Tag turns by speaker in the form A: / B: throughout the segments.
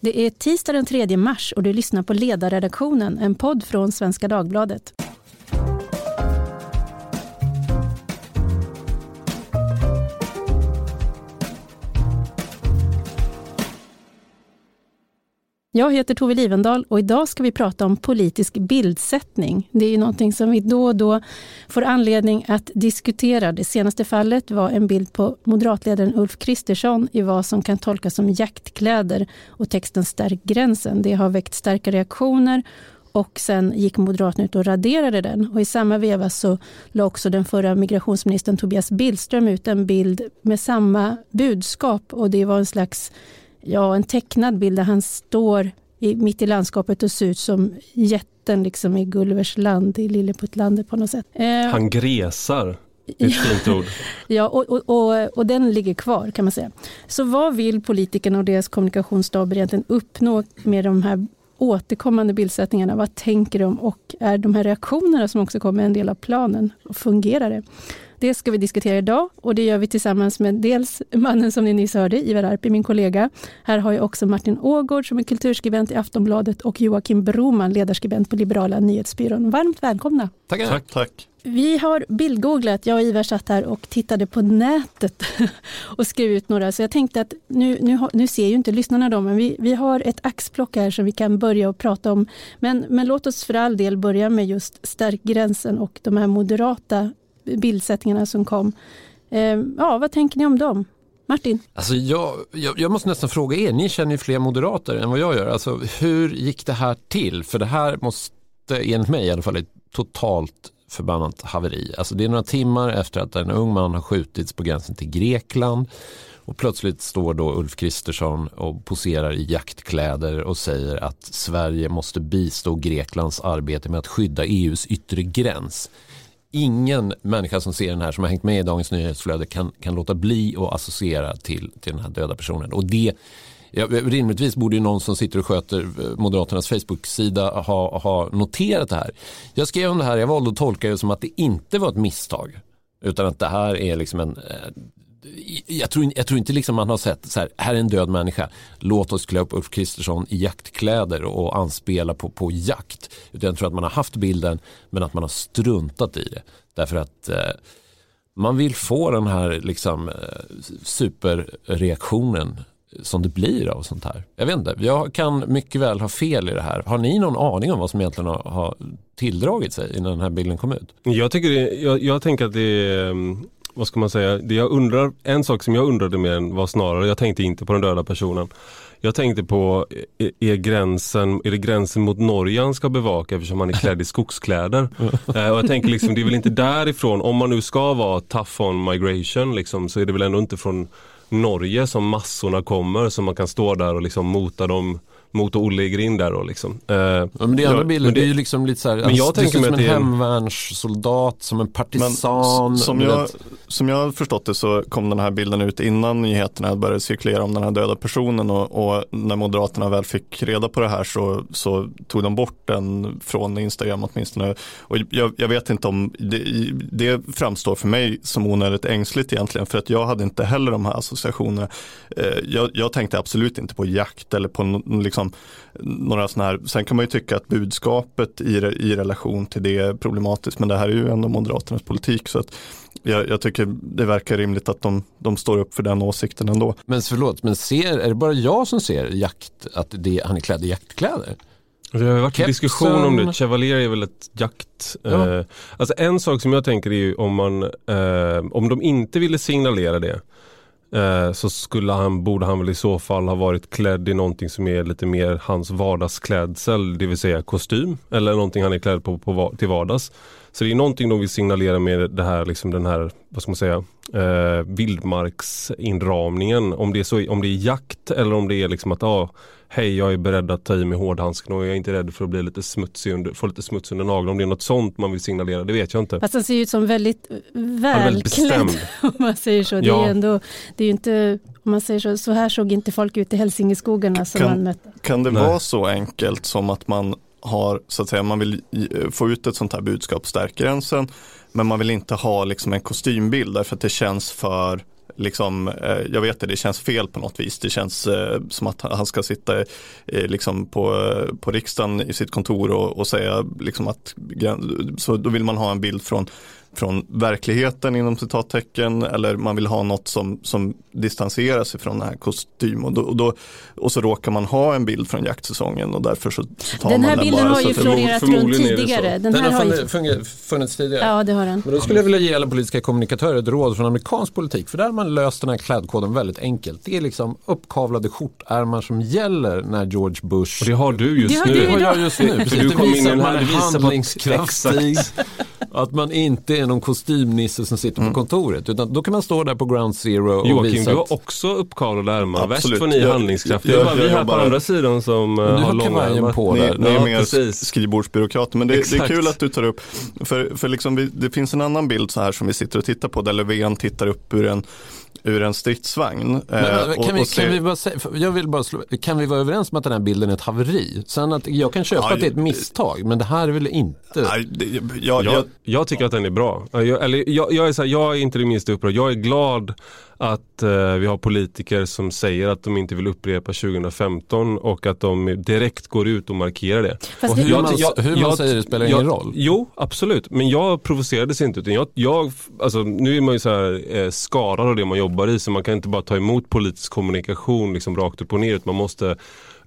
A: Det är tisdag den 3 mars och du lyssnar på Ledarredaktionen, en podd från Svenska Dagbladet. Jag heter Tove Livendal och idag ska vi prata om politisk bildsättning. Det är ju någonting som vi då och då får anledning att diskutera. Det senaste fallet var en bild på moderatledaren Ulf Kristersson i vad som kan tolkas som jaktkläder och texten Stärk gränsen. Det har väckt starka reaktioner och sen gick Moderaterna ut och raderade den. Och I samma veva så la också den förra migrationsministern Tobias Billström ut en bild med samma budskap och det var en slags ja, en tecknad bild där han står i, mitt i landskapet och ser ut som jätten liksom i Gullivers land, i Lilleputtlandet på något sätt.
B: Eh, han gresar. Ett fint ord.
A: ja, och, och, och, och, den ligger kvar kan man säga. Så vad vill politikerna och deras kommunikationsstaber egentligen uppnå med de här återkommande bildsättningarna? Vad tänker de och är de här reaktionerna som också kommer en del av planen? Fungerar det? Det ska vi diskutera idag och det gör vi tillsammans med dels mannen som ni nyss hörde, Ivar Arpi, min kollega. Här har jag också Martin Ågård som är kulturskribent i Aftonbladet och Joakim Broman, ledarskribent på Liberala nyhetsbyrån. Varmt välkomna!
B: Tackar. Tack, tack.
A: Vi har bildgooglat, jag och Ivar satt här och tittade på nätet och skrev ut några, så jag tänkte att nu, nu, nu ser ju inte lyssnarna dem, men vi, vi har ett axplock här som vi kan börja och prata om. Men, men låt oss för all del börja med just Stärk gränsen och de här moderata bildsättningarna som kom. Eh, ja, vad tänker ni om dem? Martin?
C: Alltså jag, jag, jag, måste nästan fråga er, ni känner ju fler moderater än vad jag gör. Alltså, hur gick det här till? För det här måste, enligt mig i alla fall, ett totalt förbannat haveri. Alltså det är några timmar efter att en ung man har skjutits på gränsen till Grekland och plötsligt står då Ulf Kristersson och poserar i jaktkläder och säger att Sverige måste bistå Greklands arbete med att skydda EUs yttre gräns ingen människa som ser den här som har hängt med i dagens nyhetsflöde kan, kan låta bli att associera till, till den här döda personen. Och det Ja, rimligtvis borde ju någon som sitter och sköter eh, Moderaternas Facebook-sida ha, ha noterat det här. Jag skrev om det här, jag valde att tolka det som att det inte var ett misstag. Utan att det här är liksom en eh, jag tror, jag tror inte liksom man har sett så här, här är en död människa, låt oss klä upp Ulf Kristersson i jaktkläder och anspela på, på jakt. Utan jag tror att man har haft bilden men att man har struntat i det. Därför att eh, man vill få den här liksom, eh, superreaktionen som det blir av sånt här. Jag vet inte, jag kan mycket väl ha fel i det här. Har ni någon aning om vad som egentligen har, har tilldragit sig innan den här bilden kom ut?
B: Jag, tycker det, jag, jag tänker att det är mm, vad ska man säga, det jag undrar, en sak som jag undrade mer var snarare, jag tänkte inte på den döda personen. Jag tänkte på, är, gränsen, är det gränsen mot Norge han ska bevaka eftersom han är klädd i skogskläder? eh, och jag tänker liksom, det är väl inte därifrån, om man nu ska vara tough on migration liksom, så är det väl ändå inte från Norge som massorna kommer så man kan stå där och liksom mota dem mot Olle i grind där då liksom.
C: Eh, ja, men det är andra bilder, det är ju liksom lite så här, men jag alltså, tänker som en hemvärnssoldat, som en partisan.
D: Men, som, jag, som jag har förstått det så kom den här bilden ut innan nyheterna började cirkulera om den här döda personen och, och när Moderaterna väl fick reda på det här så, så tog de bort den från Instagram åtminstone. Och jag, jag vet inte om det, det framstår för mig som onödigt ängsligt egentligen för att jag hade inte heller de här associationerna. Eh, jag, jag tänkte absolut inte på jakt eller på liksom liksom några sådana här, sen kan man ju tycka att budskapet i, i relation till det är problematiskt, men det här är ju ändå Moderaternas politik så att jag, jag, tycker det verkar rimligt att de, de, står upp för den åsikten ändå.
C: Men förlåt, men ser, är det bara jag som ser jakt, att det, han är klädd i jaktkläder?
B: Det har varit en diskussion om det. Chevalier är väl ett jakt... Ja. Eh, alltså en sak som jag tänker är ju om man, eh, om de inte ville signalera det Eh, så skulle han, borde han väl i så fall ha varit klädd i någonting som är lite mer hans vardagsklädsel, det vill säga kostym eller någonting han är klädd på, på till vardags. Så det är någonting de vill signalera med det här, liksom den här, vad ska man säga, eh, vildmarksinramningen. Om det, är så, om det är jakt eller om det är liksom att ah, hej jag är beredd att ta i med hårdhandsken och jag är inte rädd för att bli lite smutsig under, få lite smuts under naglarna. Om det är något sånt man vill signalera, det vet jag inte.
A: Fast han ser ut som väldigt välklädd om man säger så. Det ja. är ändå, det är inte, om man säger så, så här såg inte folk ut i Hälsingeskogarna som
D: kan,
A: man mötte.
D: Kan det Nej. vara så enkelt som att man har, så att säga, man vill få ut ett sånt här budskap, stärk gränsen, men man vill inte ha liksom en kostymbild därför att det känns för liksom, eh, jag vet det, det känns fel på något vis. Det känns eh, som att han ska sitta eh, liksom på, eh, på riksdagen i sitt kontor och, och säga liksom att, så då vill man ha en bild från från verkligheten inom citattecken eller man vill ha något som, som distanserar sig från den här kostym och, då, och, då, och så råkar man ha en bild från jaktsäsongen och därför så, så tar
A: den
D: man
A: den. Den här bilden
D: bara,
A: har ju florerat runt tidigare.
C: Den, den har, har funnits, funnits tidigare.
A: Ja, det har den.
C: Men då skulle jag vilja ge alla politiska kommunikatörer ett råd från amerikansk politik för där har man löst den här klädkoden väldigt enkelt. Det är liksom uppkavlade skjortärmar som gäller när George Bush...
B: Och det har du just
A: det
B: nu.
A: Det
C: har jag just nu.
B: Precis, du kom in i den här,
C: handlingskraftig. Att man inte är någon kostymnisse som sitter mm. på kontoret. Utan då kan man stå där på ground zero och
B: Joakim,
C: visa
B: du har också uppkavlade ärmar. Värst för ni är handlingskraftiga. Det är bara vi här på andra sidan som uh, har långa ärmar.
C: På
D: ni,
C: där.
D: ni är
B: ja,
D: mer
B: precis.
D: skrivbordsbyråkrater. Men det, det, är kul att du tar upp, för, för liksom vi, det finns en annan bild så här som vi sitter och tittar på där Löfven tittar upp ur en ur en stridsvagn.
C: Men, kan, vi, kan, vi bara säga, jag vill bara slå, kan vi vara överens om att den här bilden är ett haveri? Sen att, jag kan köpa ja, att det är ett misstag, men det här är väl inte?
D: Nej, det,
B: jag, jag, jag, tycker att den är bra. Jag, eller, jag, jag, är så här, jag är inte det minsta upprörd. Jag är glad att eh, vi har politiker som säger att de inte vill upprepa 2015 och att de direkt går ut och markerar det.
C: Och hur, jag, man, jag, hur man säger det spelar ingen roll?
B: Jo, absolut. Men jag provocerades inte. Utan jag, jag, alltså, nu är man ju så här, eh, skadad av det man jobbar i så man kan inte bara ta emot politisk kommunikation liksom, rakt upp och ner. Utan man måste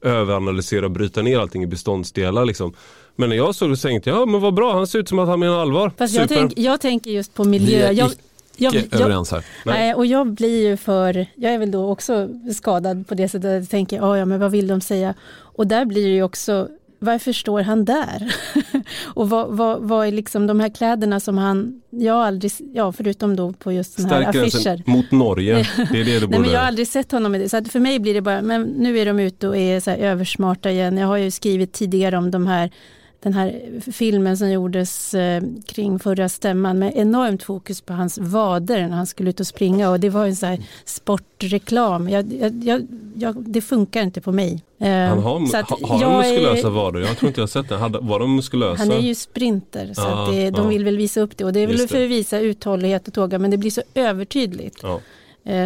B: överanalysera och bryta ner allting i beståndsdelar. Liksom. Men när jag såg det så tänkte jag, ja men vad bra, han ser ut som att han menar allvar.
A: Fast jag, tänk, jag tänker just på miljö. Jag,
C: jag, jag, överens här.
A: Nej. och jag blir ju för, jag är väl då också skadad på det sättet att jag tänker, ja, ja men vad vill de säga? Och där blir det ju också, varför står han där? och vad, vad, vad, är liksom de här kläderna som han, jag har aldrig, ja förutom då på just sådana här affischer.
B: mot Norge, det är det du borde...
A: Nej men jag har aldrig sett honom i det, så för mig blir det bara, men nu är de ute och är så översmarta igen. Jag har ju skrivit tidigare om de här den här filmen som gjordes eh, kring förra stämman med enormt fokus på hans vader när han skulle ut och springa och det var en sån här sportreklam. Jag, jag, jag, det funkar inte på mig.
B: Eh, han har, så har han muskulösa är, vader? Jag tror inte jag har sett det. Var de muskulösa?
A: Han är ju sprinter så ah, det, de ah. vill väl visa upp det och det är väl för att visa uthållighet och tåga men det blir så övertydligt. Ah.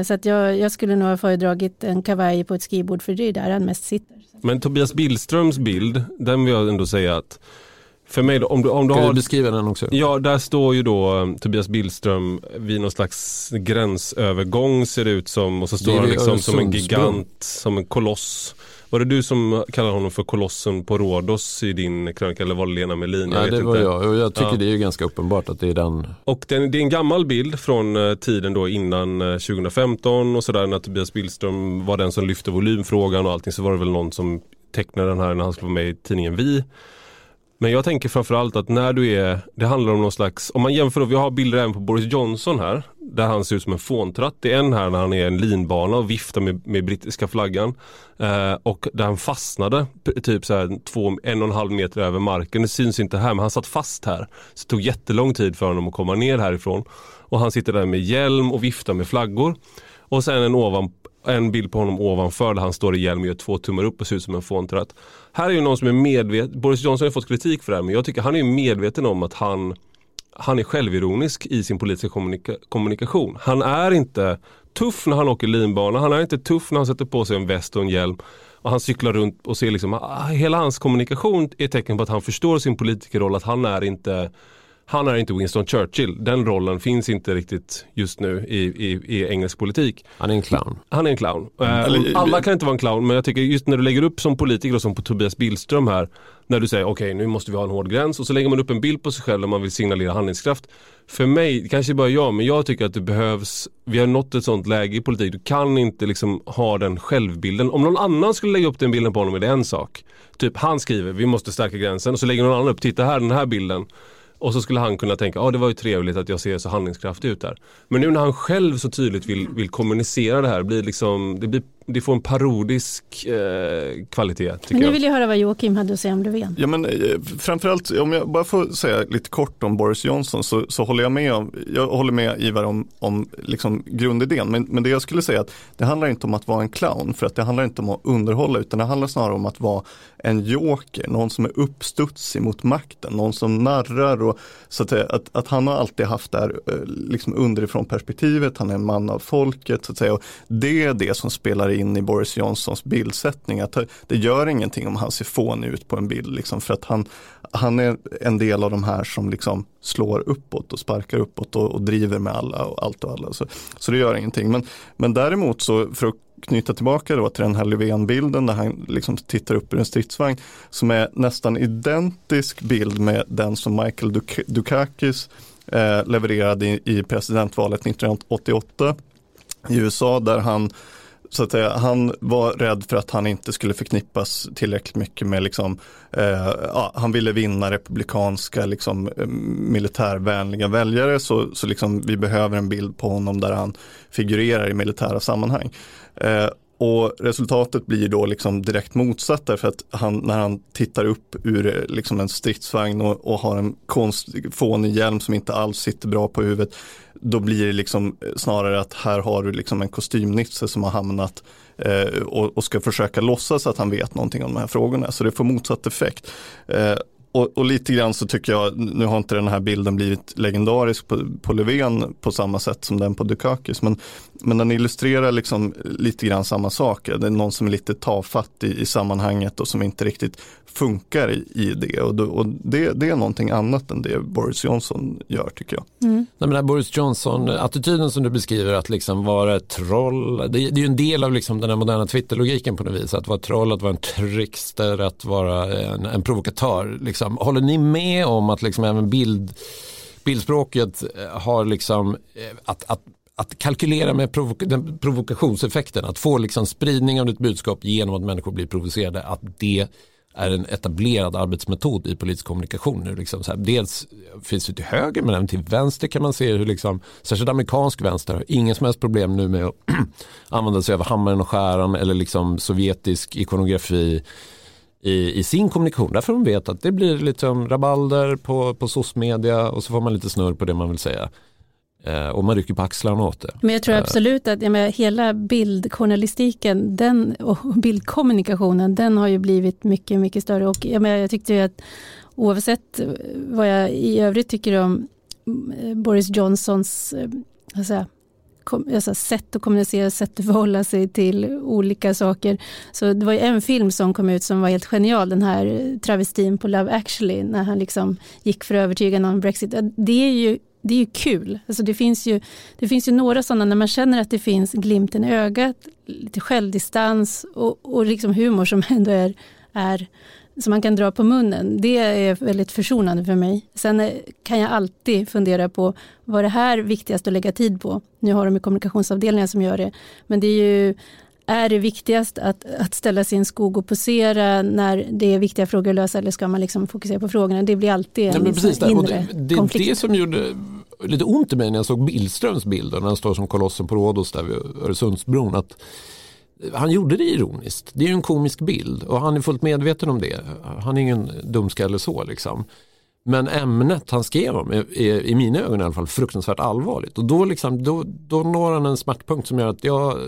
A: Så att jag, jag skulle nog ha föredragit en kavaj på ett skrivbord för det är där han mest sitter.
B: Men Tobias Billströms bild, den vill jag ändå säga att för mig då, om du, om du
C: kan
B: har...
C: du beskriva den också?
B: Ja, där står ju då um, Tobias Billström vid någon slags gränsövergång ser det ut som och så står han liksom som en gigant, som en koloss var det du som kallade honom för kolossen på Rhodos i din krönika eller var det Lena Melin?
C: Nej, det var inte. jag och jag tycker ja. det är ganska uppenbart att det är den.
B: Och den, det är en gammal bild från uh, tiden då innan uh, 2015 och sådär när Tobias Billström var den som lyfte volymfrågan och allting så var det väl någon som tecknade den här när han skulle vara med i tidningen Vi. Men jag tänker framförallt att när du är, det handlar om någon slags, om man jämför vi har bilder även på Boris Johnson här, där han ser ut som en fåntratt. Det är en här när han är en linbana och viftar med, med brittiska flaggan. Eh, och där han fastnade, typ så här två, en och en halv meter över marken. Det syns inte här, men han satt fast här. Så det tog jättelång tid för honom att komma ner härifrån. Och han sitter där med hjälm och viftar med flaggor. Och sen en ovan, en bild på honom ovanför där han står i hjälm och gör två tummar upp och ser ut som en fåntratt. Här är ju någon som är medveten, Boris Johnson har fått kritik för det här men jag tycker han är medveten om att han han är självironisk i sin politiska kommunika kommunikation. Han är inte tuff när han åker linbana, han är inte tuff när han sätter på sig en väst och en hjälm. Och han cyklar runt och ser liksom, ah, hela hans kommunikation är ett tecken på att han förstår sin politikerroll, att han är inte han är inte Winston Churchill. Den rollen finns inte riktigt just nu i, i, i engelsk politik.
C: Han är en clown.
B: Han är en clown. Mm. Alla kan inte vara en clown men jag tycker just när du lägger upp som politiker och som på Tobias Billström här. När du säger okej okay, nu måste vi ha en hård gräns och så lägger man upp en bild på sig själv om man vill signalera handlingskraft. För mig, kanske bara jag, men jag tycker att det behövs, vi har nått ett sånt läge i politik. Du kan inte liksom ha den självbilden. Om någon annan skulle lägga upp den bilden på honom är det en sak. Typ han skriver vi måste stärka gränsen och så lägger någon annan upp, titta här den här bilden. Och så skulle han kunna tänka, ja ah, det var ju trevligt att jag ser så handlingskraftig ut där. Men nu när han själv så tydligt vill, vill kommunicera det här, blir liksom, det blir det får en parodisk eh, kvalitet. Tycker
A: Men nu
B: jag.
A: vill jag höra vad Joakim hade att säga om Löfven.
D: Ja, men, eh, framförallt, om jag bara får säga lite kort om Boris Johnson så, så håller jag med, om, jag håller med Ivar om, om liksom grundidén. Men, men det jag skulle säga att det handlar inte om att vara en clown för att det handlar inte om att underhålla utan det handlar snarare om att vara en joker, någon som är uppstudsig mot makten, någon som narrar och så att, säga, att, att han har alltid haft det här eh, liksom underifrån perspektivet, han är en man av folket så att säga. Och det är det som spelar in i Boris Johnsons bildsättning, att det gör ingenting om han ser fånig ut på en bild liksom, för att han, han är en del av de här som liksom slår uppåt och sparkar uppåt och, och driver med alla och allt och alla. Så, så det gör ingenting. Men, men däremot så för att knyta tillbaka då till den här Löfven-bilden där han liksom tittar upp ur en stridsvagn som är nästan identisk bild med den som Michael Duk Dukakis eh, levererade i, i presidentvalet 1988 i USA där han så att säga, han var rädd för att han inte skulle förknippas tillräckligt mycket med liksom, eh, ja, han ville vinna republikanska liksom, eh, militärvänliga väljare så, så liksom, vi behöver en bild på honom där han figurerar i militära sammanhang. Eh, och resultatet blir då liksom direkt motsatt därför att han, när han tittar upp ur liksom en stridsvagn och, och har en konst, fånig hjälm som inte alls sitter bra på huvudet då blir det liksom eh, snarare att här har du liksom en kostymnisse som har hamnat eh, och, och, ska försöka låtsas att han vet någonting om de här frågorna. Så det får motsatt effekt. Eh, och, och, lite grann så tycker jag, nu har inte den här bilden blivit legendarisk på, på Löfven på samma sätt som den på Dukakis, men, men den illustrerar liksom lite grann samma sak. Det är någon som är lite tafatt i, i sammanhanget och som inte riktigt funkar i, i det. Och, och det, det, är någonting annat än det Boris Johnson gör tycker jag.
C: Mm. Nej, men Boris Johnson-attityden som du beskriver, att liksom vara ett troll, det, det är ju en del av liksom den här moderna Twitter-logiken på något vis. Att vara troll, att vara en trickster, att vara en, en provokatör. Liksom. Liksom. Håller ni med om att liksom även bild, bildspråket eh, har liksom eh, att, att att kalkylera med provok den provokationseffekten, att få liksom spridning av ditt budskap genom att människor blir provocerade, att det är en etablerad arbetsmetod i politisk kommunikation. Nu liksom? Så här, dels finns det till höger men även till vänster kan man se hur liksom, särskilt amerikansk vänster har ingen som helst problem nu med att använda sig av hammaren och skäran eller liksom sovjetisk ikonografi i, i, sin kommunikation. Därför de vet att det blir liksom rabalder på, på SOS-media och så får man lite snurr på det man vill säga. Eh, och man rycker på axlarna åt det.
A: Men jag tror eh. absolut att jag menar, hela bildjournalistiken den, och bildkommunikationen den har ju blivit mycket, mycket större. Och jag, menar, jag tyckte ju att oavsett vad jag i övrigt tycker om eh, Boris Johnsons alltså, alltså, sätt att kommunicera, sätt att förhålla sig till olika saker. Så det var ju en film som kom ut som var helt genial, den här travestin på Love actually, när han liksom gick för övertygande om Brexit. Det är ju det är ju kul. Alltså det, finns ju, det finns ju några sådana när man känner att det finns glimten i ögat, lite självdistans och, och liksom humor som ändå är, är som man kan dra på munnen. Det är väldigt försonande för mig. Sen eh, kan jag alltid fundera på vad det här viktigast att lägga tid på. Nu har de ju kommunikationsavdelningar som gör det. Men det är ju är det viktigast att, att ställa sin skog och posera när det är viktiga frågor att lösa eller ska man liksom fokusera på frågorna? Det blir alltid en
C: ja, precis
A: det.
C: inre det, det konflikt. Det som gjorde lite ont i mig när jag såg Billströms bilder när han står som kolossen på Rhodos där vid Öresundsbron. Att han gjorde det ironiskt. Det är ju en komisk bild och han är fullt medveten om det. Han är ingen dumskalle så liksom. Men ämnet han skrev om är, är, i mina ögon i alla fall fruktansvärt allvarligt. Och då, liksom, då, då når han en smärtpunkt som gör att jag,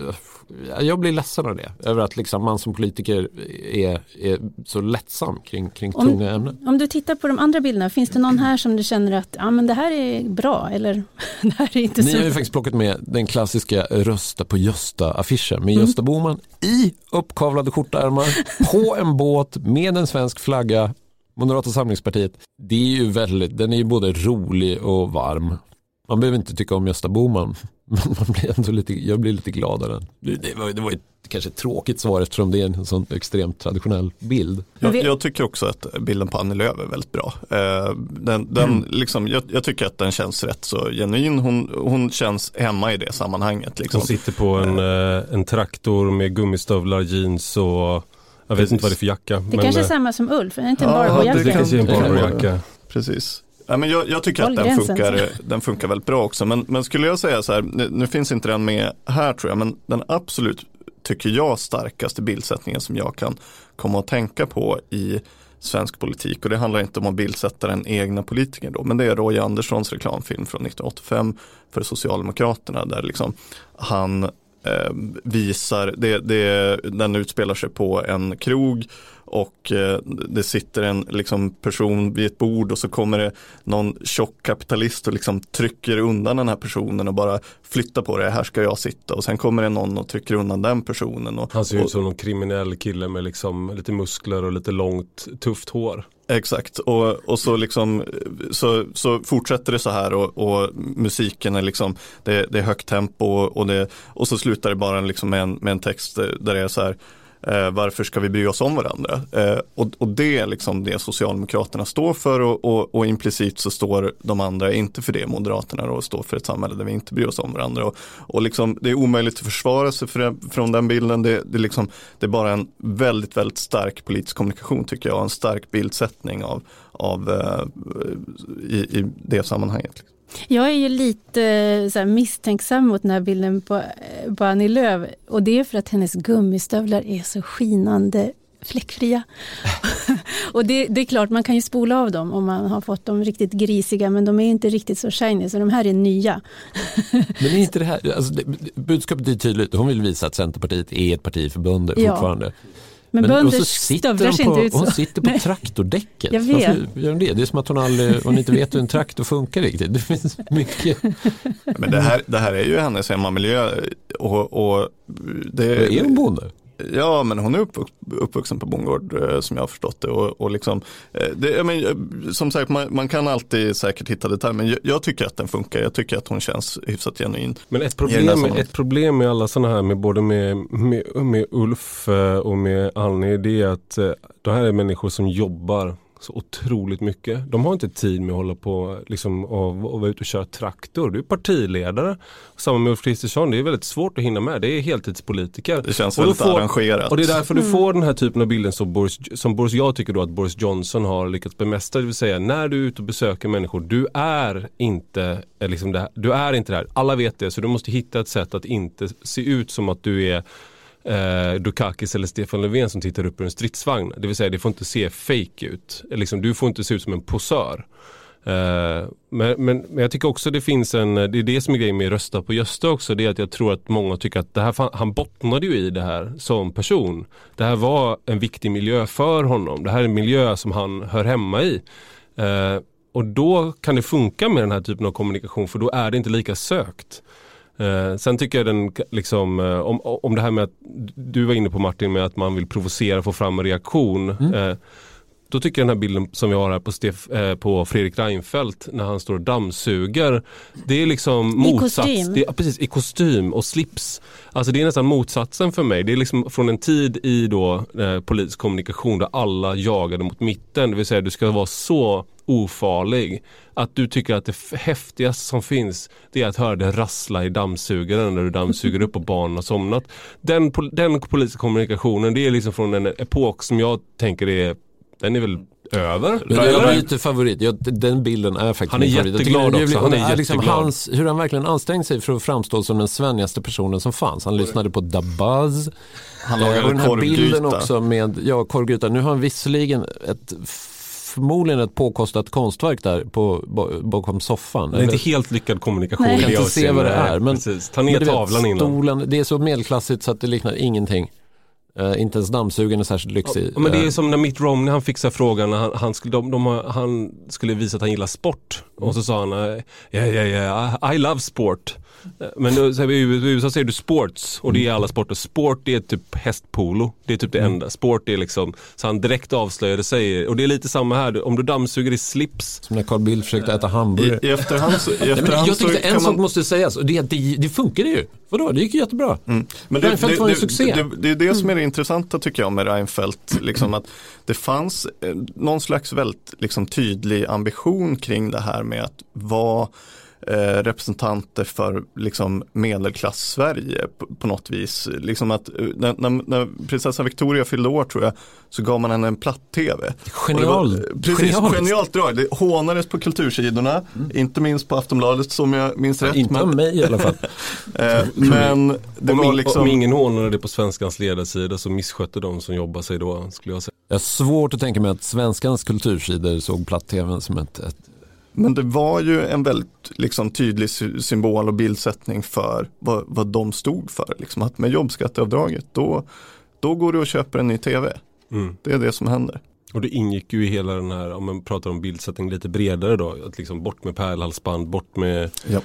C: jag blir ledsen av det. Över att liksom man som politiker är, är så lättsam kring, kring om, tunga ämnen.
A: Om du tittar på de andra bilderna, finns det någon här som du känner att ja, men det här är bra eller det här är inte
C: Ni
A: så
C: har ju faktiskt plockat med den klassiska rösta på Gösta-affischen med mm. Gösta Boman i uppkavlade skjortärmar på en båt med en svensk flagga Moderata samlingspartiet, det är ju väldigt, den är ju både rolig och varm. Man behöver inte tycka om Gösta Boman, men man blir ändå lite, jag blir lite glad av den. Det var, det var ett kanske ett tråkigt svar eftersom det är en sån extremt traditionell bild.
D: Jag, jag tycker också att bilden på Annie Lööf är väldigt bra. Eh, den, den mm. liksom, jag, jag, tycker att den känns rätt så genuin. Hon, hon känns hemma i det sammanhanget. Liksom.
B: Hon sitter på en, eh, en traktor med gummistövlar, jeans och jag vet inte vad det är för jacka.
A: Det men, kanske är eh, samma som Ulf, är det inte en ja, Barbro-jacka?
B: Det kanske är en Barbro-jacka.
D: Precis. Ja, men jag, jag tycker att den funkar, den funkar väldigt bra också. Men, men skulle jag säga så här, nu, nu finns inte den med här tror jag, men den absolut tycker jag, starkaste bildsättningen som jag kan komma att tänka på i svensk politik. Och det handlar inte om att bildsätta den egna politikern då, men det är Roy Anderssons reklamfilm från 1985 för Socialdemokraterna där liksom han Eh, visar, det, det, den utspelar sig på en krog och eh, det sitter en liksom, person vid ett bord och så kommer det någon tjock kapitalist och liksom trycker undan den här personen och bara flyttar på det, här ska jag sitta och sen kommer det någon och trycker undan den personen. Och,
B: Han ser ut som någon kriminell kille med liksom lite muskler och lite långt tufft hår.
D: Exakt, och, och så, liksom, så, så fortsätter det så här och, och musiken är liksom, det, det, är högt tempo och, det, och så slutar det bara liksom med, en, med en text där det är så här, Eh, varför ska vi bry oss om varandra? Eh, och, och, det är liksom det Socialdemokraterna står för och, och, och, implicit så står de andra inte för det. Moderaterna då står för ett samhälle där vi inte bryr oss om varandra. Och, och liksom, det är omöjligt att försvara sig för från den bilden. Det, det, liksom, det är bara en väldigt, väldigt stark politisk kommunikation tycker jag. En stark bildsättning av, av eh, i, i det sammanhanget.
A: Jag är ju lite eh, så misstänksam mot den här bilden på, eh, på Annie Lööf och det är för att hennes gummistövlar är så skinande fläckfria. och det, det, är klart, man kan ju spola av dem om man har fått dem riktigt grisiga, men de är inte riktigt så shiny, så de här är nya.
C: men är inte det här, alltså, budskapet är tydligt, hon vill visa att Centerpartiet är ett parti för bönder ja. fortfarande.
A: Men, men bönder stövlar sig inte ut så.
C: Hon sitter på traktordäcket. Jag vet. Varför gör hon det? Det är som att hon, aldrig, hon inte vet hur en traktor funkar riktigt. Det finns mycket.
D: Men det här, det här är ju hennes hemmamiljö. Och, och
C: det, är hon bonde?
D: Ja, men hon är uppvux, uppvuxen på bondgård eh, som jag har förstått det. Och, och liksom, eh, det men, eh, som sagt, man, man, kan alltid säkert hitta detaljer, men jag, jag, tycker att den funkar. Jag tycker att hon känns hyfsat genuin.
B: Men ett problem, ett problem med alla sådana här, med både med, med, med Ulf och med Annie, det är att det här är människor som jobbar så otroligt mycket. De har inte tid med att hålla på liksom, och, och vara ute och köra traktor. Du är partiledare. Samma med Ulf Kristersson, det är väldigt svårt att hinna med. Det är heltidspolitiker.
D: Det känns väldigt får, arrangerat.
B: Och det är därför du mm. får den här typen av bilden som Boris, som Boris, jag tycker då att Boris Johnson har lyckats bemästra. Det vill säga när du är ute och besöker människor, du är inte liksom det här, du är inte det här. Alla vet det, så du måste hitta ett sätt att inte se ut som att du är eh, Dukakis eller Stefan Löfven som tittar upp ur en stridsvagn. Det vill säga det får inte se fake ut. Liksom, du får inte se ut som en posör. Eh, men, men, men, jag tycker också det finns en, det är det som är grejen med rösta på Gösta också, det är att jag tror att många tycker att det här, han bottnade ju i det här som person. Det här var en viktig miljö för honom. Det här är en miljö som han hör hemma i. Eh, och då kan det funka med den här typen av kommunikation för då är det inte lika sökt. Eh, sen tycker jag den, liksom, eh, om, om det här med att du var inne på Martin med att man vill provocera och få fram en reaktion. Mm. Eh, då tycker jag den här bilden som vi har här på, Stef, eh, på Fredrik Reinfeldt när han står och dammsuger. Det är liksom motsats. I kostym. Det är, precis, i kostym och slips. Alltså det är nästan motsatsen för mig. Det är liksom från en tid i då eh, politisk kommunikation där alla jagade mot mitten. Det vill säga du ska vara så ofarlig. Att du tycker att det häftigaste som finns det är att höra det rassla i dammsugaren när du dammsuger upp och barnen har somnat. Den, den politiska kommunikationen det är liksom från en epok som jag tänker är den är väl över?
C: Men jag är lite favorit. Jag, den bilden är faktiskt
B: Han är jätteglad också. Han är jätteglad. Liksom
C: hans, hur han verkligen ansträngt sig för att framstå som den svennigaste personen som fanns. Han lyssnade på Da Buzz.
D: Han lagade och den här bilden
C: också med, ja, korvgryta. Nu har han visserligen ett förmodligen ett påkostat konstverk där på, bakom soffan.
B: Det är inte helt lyckad kommunikation. Nej.
C: Jag kan inte se vad det är. Men,
B: Precis. Ta ner tavlan innan. Stolen,
C: det är så medelklassigt så att det liknar ingenting. Uh, inte ens dammsugaren är särskilt lyxig.
B: Ja, men det är som när Mitt Romney han fixar frågan, han, han, skulle, de, de, han skulle visa att han gillar sport. Mm. Och så sa han, ja, ja, ja, I love sport. Men då, i USA säger du sports och det är alla sporter. Sport är typ hästpolo. Det är typ det mm. enda. Sport är liksom, så han direkt avslöjade sig. Och det är lite samma här, om du dammsuger i slips.
C: Som när Carl Bildt försökte äta hamburgare.
D: I, i efterhand så, i efterhand
C: Jag tyckte en sak måste sägas och det är att det, det funkade ju. Vadå, det gick ju jättebra. Mm. Men det, Reinfeldt var en succé.
D: Det, det, är det som är det intressanta tycker jag med Reinfeldt. Liksom att det fanns eh, någon slags väldigt liksom, tydlig ambition kring det här med att vara representanter för liksom medelklass-Sverige på, på, något vis. Liksom att, eh, när, när, när prinsessan Victoria fyllde år tror jag så gav man henne en platt-tv.
C: Genial.
D: Precis, genialt drag. Det hånades på kultursidorna, mm. inte minst på Aftonbladet som jag minns rätt.
C: Inte men... mig i alla fall.
D: Eh, men det
B: om,
D: var liksom...
B: om ingen hånade det på svenskans ledarsida så misskötte de som jobbar sig då skulle jag säga.
C: Jag har svårt att tänka mig att svenskans kultursidor såg platt-tvn som ett, ett
D: men det var ju en väldigt liksom, tydlig symbol och bildsättning för vad, vad de stod för. Liksom, att med jobbskatteavdraget då, då går du och köper en ny tv. Mm. Det är det som händer.
B: Och det ingick ju i hela den här, om man pratar om bildsättning lite bredare då, att liksom bort med pärlhalsband, bort med ja.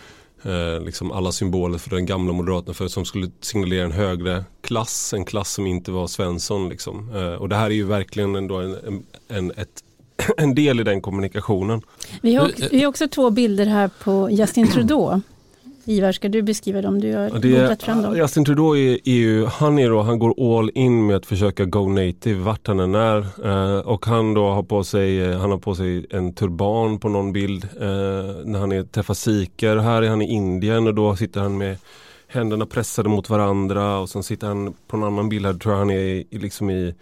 B: eh, liksom alla symboler för den gamla moderaterna för som skulle signalera en högre klass, en klass som inte var Svensson. Liksom. Eh, och det här är ju verkligen ändå en, en, en ett en del i den kommunikationen.
A: Vi har, vi har också två bilder här på Justin Trudeau. Ivar, ska du beskriva dem? Du har googlat fram dem.
B: Justin Trudeau är, ju, han, är då, han går all in med att försöka go native vart han än är. Eh, och han då har på sig, eh, han har på sig en turban på någon bild eh, när han är, träffar sikher. Här är han i Indien och då sitter han med händerna pressade mot varandra och sen sitter han på en annan bild här, tror jag han är i, liksom i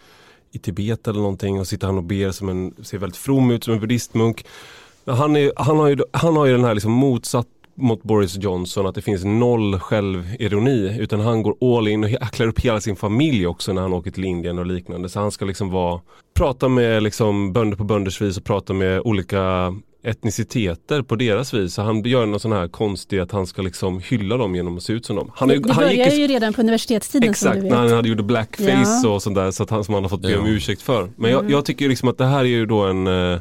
B: i Tibet eller någonting och sitter han och ber som en, ser väldigt from ut som en buddhistmunk. Han, är, han, har ju, han har ju den här liksom motsatt mot Boris Johnson att det finns noll självironi utan han går all in och klär upp hela sin familj också när han åker till Indien och liknande. Så han ska liksom vara, prata med liksom bönder på bönders vis och prata med olika etniciteter på deras vis. Så han gör någon sån här konstig att han ska liksom hylla dem genom att se ut som dem. Han
A: det, det
B: han
A: började ju redan på universitetstiden
B: Exakt,
A: som du
B: vet. när han hade gjort blackface ja. och sånt där så att han, som han har fått be om ursäkt för. Men jag, mm. jag, tycker liksom att det här är ju då en eh,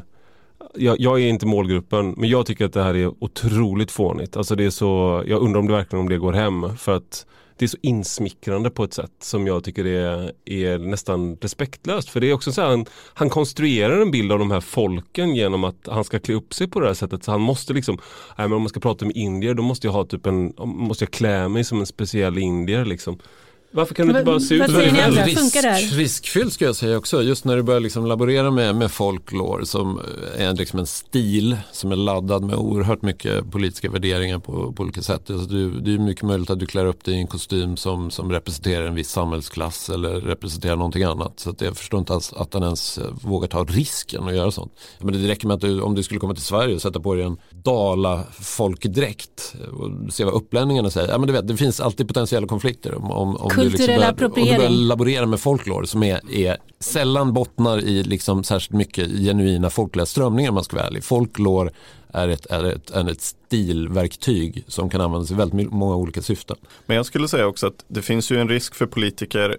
B: jag, jag, är inte målgruppen men jag tycker att det här är otroligt fånigt. Alltså det är så, jag undrar om det verkligen om det går hem för att det är så insmickrande på ett sätt som jag tycker är, är nästan respektlöst. För det är också så här, han, han konstruerar en bild av de här folken genom att han ska klä upp sig på det här sättet. Så han måste liksom, nej men om man ska prata med indier då måste jag ha typ en, måste jag klä mig som en speciell indier liksom. Varför kan du inte bara se ut
A: som dig själv? Risk,
C: riskfyllt ska jag säga också, just när du börjar liksom laborera med, med folklore som är liksom en stil som är laddad med oerhört mycket politiska värderingar på, på olika sätt. Alltså du, det är mycket möjligt att du klär upp dig i en kostym som, som representerar en viss samhällsklass eller representerar någonting annat. Så att jag förstår inte alls att han ens vågar ta risken att göra sånt. Men det räcker med att du, om du skulle komma till Sverige och sätta på dig en dala folkdräkt och se vad upplänningarna säger. Ja, men du vet, det finns alltid potentiella konflikter om, om,
A: liksom appropriering. Om
C: du börjar laborera med folklore som är, är sällan bottnar i liksom särskilt mycket genuina folkliga strömningar om man ska vara ärlig. Folklore är ett, är, ett, är ett stilverktyg som kan användas i väldigt många olika syften.
D: Men jag skulle säga också att det finns ju en risk för politiker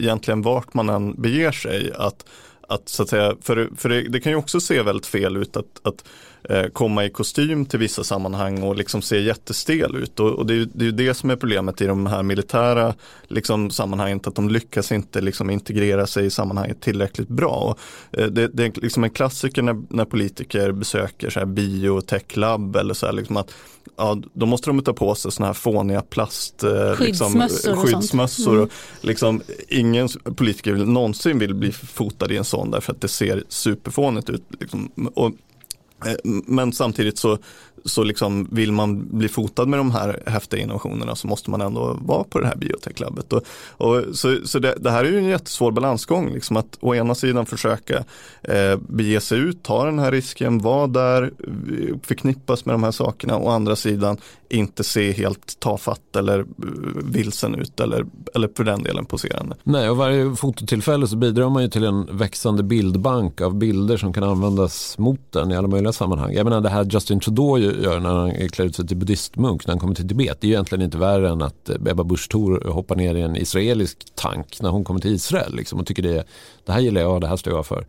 D: egentligen vart man än beger sig att att så att säga, för, för det, det, kan ju också se väldigt fel ut att, att eh, komma i kostym till vissa sammanhang och liksom se jättestel ut. Och, och det, är, det är det som är problemet i de här militära liksom, sammanhangen, att de lyckas inte liksom, integrera sig i sammanhanget tillräckligt bra. Och, eh, det, det, är liksom en klassiker när, när politiker besöker så här biotech-labb eller så här, liksom att ja, då måste de ta på sig sådana här fåniga plast eh,
A: skyddsmössor.
D: Liksom, skyddsmössor. Mm. Liksom, ingen politiker vill, någonsin vill bli fotad i en sån därför att det ser superfånigt ut. Liksom. Och, eh, Eh, men samtidigt så, så liksom vill man bli fotad med de här häftiga innovationerna så måste man ändå vara på det här biotechlabbet. Och, och, så så det, det, här är ju en jättesvår balansgång, liksom att å ena sidan försöka eh, bege sig ut, ta den här risken, vara där, eh, förknippas med de här sakerna, å andra sidan inte se helt tafatt eller eh, vilsen ut eller, eller för den delen poserande.
C: Nej, och varje fototillfälle så bidrar man ju till en växande bildbank av bilder som kan användas mot den i alla möjliga sammanhang. Jag menar det här Justin Trudeau gör när han klär ut sig till buddhistmunk när han kommer till Tibet. Det är ju egentligen inte värre än att eh, Ebba Busch Thor hoppar ner i en israelisk tank när hon kommer till Israel liksom, och tycker det, det här gillar jag, det här står jag för.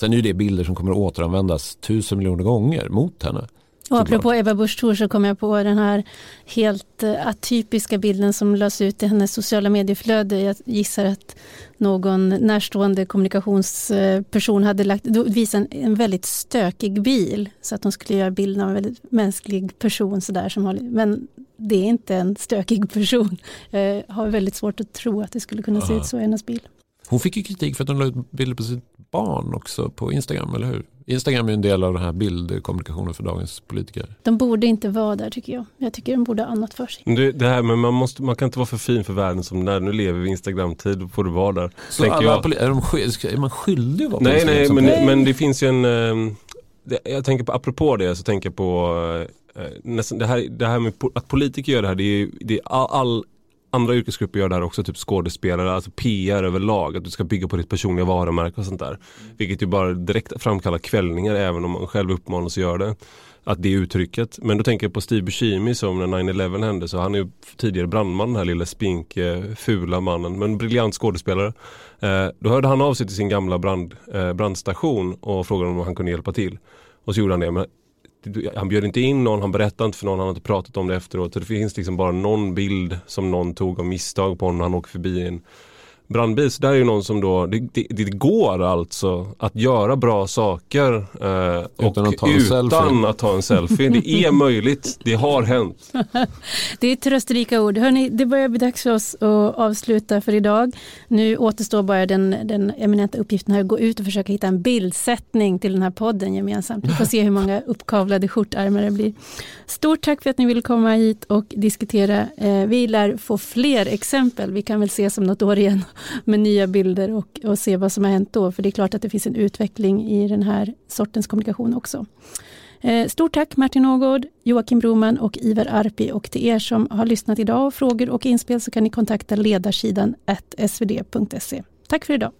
C: Sen är ju det bilder som kommer att återanvändas tusen miljoner gånger mot henne.
A: Och apropå Ebba Busch Thor så kom jag på den här helt eh, atypiska bilden som lades ut i hennes sociala medieflöde. Jag gissar att någon närstående kommunikationsperson hade lagt, visat en väldigt stökig bil så att de skulle göra bilden av en väldigt mänsklig person. Så där, som har, men det är inte en stökig person. Jag har väldigt svårt att tro att det skulle kunna se ut så i hennes bil.
C: Hon fick ju kritik för att hon la ut bilder på sitt barn också på Instagram, eller hur? Instagram är en del av den här bildkommunikationen för dagens politiker.
A: De borde inte vara där tycker jag. Jag tycker de borde ha annat för sig.
B: Det, det här, men man, måste, man kan inte vara för fin för världen som när nu lever vi i Instagram-tid, då får du vara där.
C: Så alla jag. Är, de, är man skyldig att vara
B: Nej, nej, men, men det finns ju en, ehm, det, jag tänker på, apropå det så tänker jag på eh, nästan, det, här, det här med att politiker gör det här, det är, det är all, all andra yrkesgrupper gör det här också, typ skådespelare, alltså PR överlag. Att du ska bygga på ditt personliga varumärke och sånt där. Mm. Vilket ju bara direkt framkallar kvällningar även om man själv uppmanas att göra det. Att det är uttrycket. Men då tänker jag på Steve Buscemi som när 9-11 hände så han är ju tidigare brandman den här lilla spink, fula mannen. Men briljant skådespelare. Eh, då hörde han av sig till sin gamla brand, eh, brandstation och frågade om han kunde hjälpa till. Och så gjorde han det. Men han bjöd inte in någon, han berättade inte för någon, han har inte pratat om det efteråt. Så det finns liksom bara någon bild som någon tog av misstag på honom när han åker förbi en brandbil. Så där är ju någon som då, det, det, det går alltså att göra bra saker eh, utan, och att, ta utan att ta en selfie. Det är möjligt, det har hänt.
A: det är trösterika ord. Hörrni, det börjar bli dags för oss att avsluta för idag. Nu återstår bara den, den eminenta uppgiften här att gå ut och försöka hitta en bildsättning till den här podden gemensamt. Vi får se hur många uppkavlade skjortärmar det blir. Stort tack för att ni ville komma hit och diskutera. Eh, vi lär få fler exempel. Vi kan väl se som något år igen med nya bilder och, och se vad som har hänt då. För det är klart att det finns en utveckling i den här sortens kommunikation också. Eh, stort tack Martin Ågård, Joakim Broman och Ivar Arpi och till er som har lyssnat idag och frågor och inspel så kan ni kontakta ledarsidan svd.se. Tack för idag.